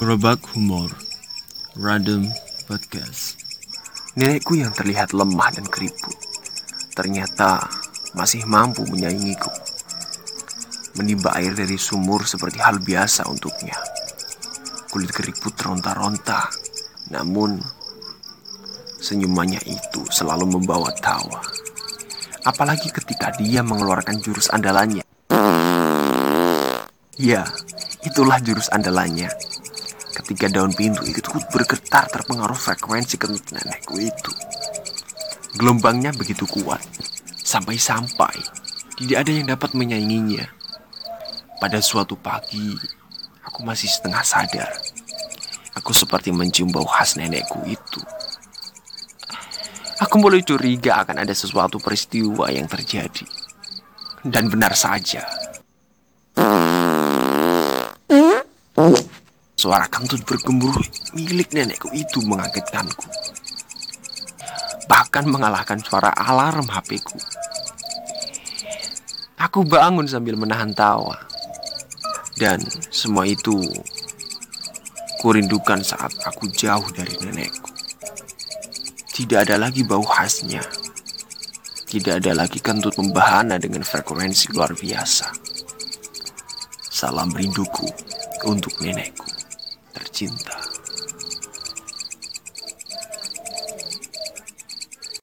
Gerobak Humor Random Podcast. Nenekku yang terlihat lemah dan keriput. Ternyata masih mampu menyaingiku. Menimba air dari sumur seperti hal biasa untuknya. Kulit keriput ronta-ronta Namun Senyumannya itu selalu membawa tawa. Apalagi ketika dia mengeluarkan jurus andalannya Ya, itulah jurus andalannya ketika daun pintu ikut-ikut bergetar terpengaruh frekuensi kentut nenekku itu. Gelombangnya begitu kuat, sampai-sampai tidak ada yang dapat menyainginya. Pada suatu pagi, aku masih setengah sadar. Aku seperti mencium bau khas nenekku itu. Aku mulai curiga akan ada sesuatu peristiwa yang terjadi. Dan benar saja, Suara kentut bergemuruh milik nenekku itu mengagetkanku. Bahkan mengalahkan suara alarm HP-ku. Aku bangun sambil menahan tawa. Dan semua itu kurindukan saat aku jauh dari nenekku. Tidak ada lagi bau khasnya. Tidak ada lagi kentut membahana dengan frekuensi luar biasa. Salam rinduku untuk nenekku tercinta.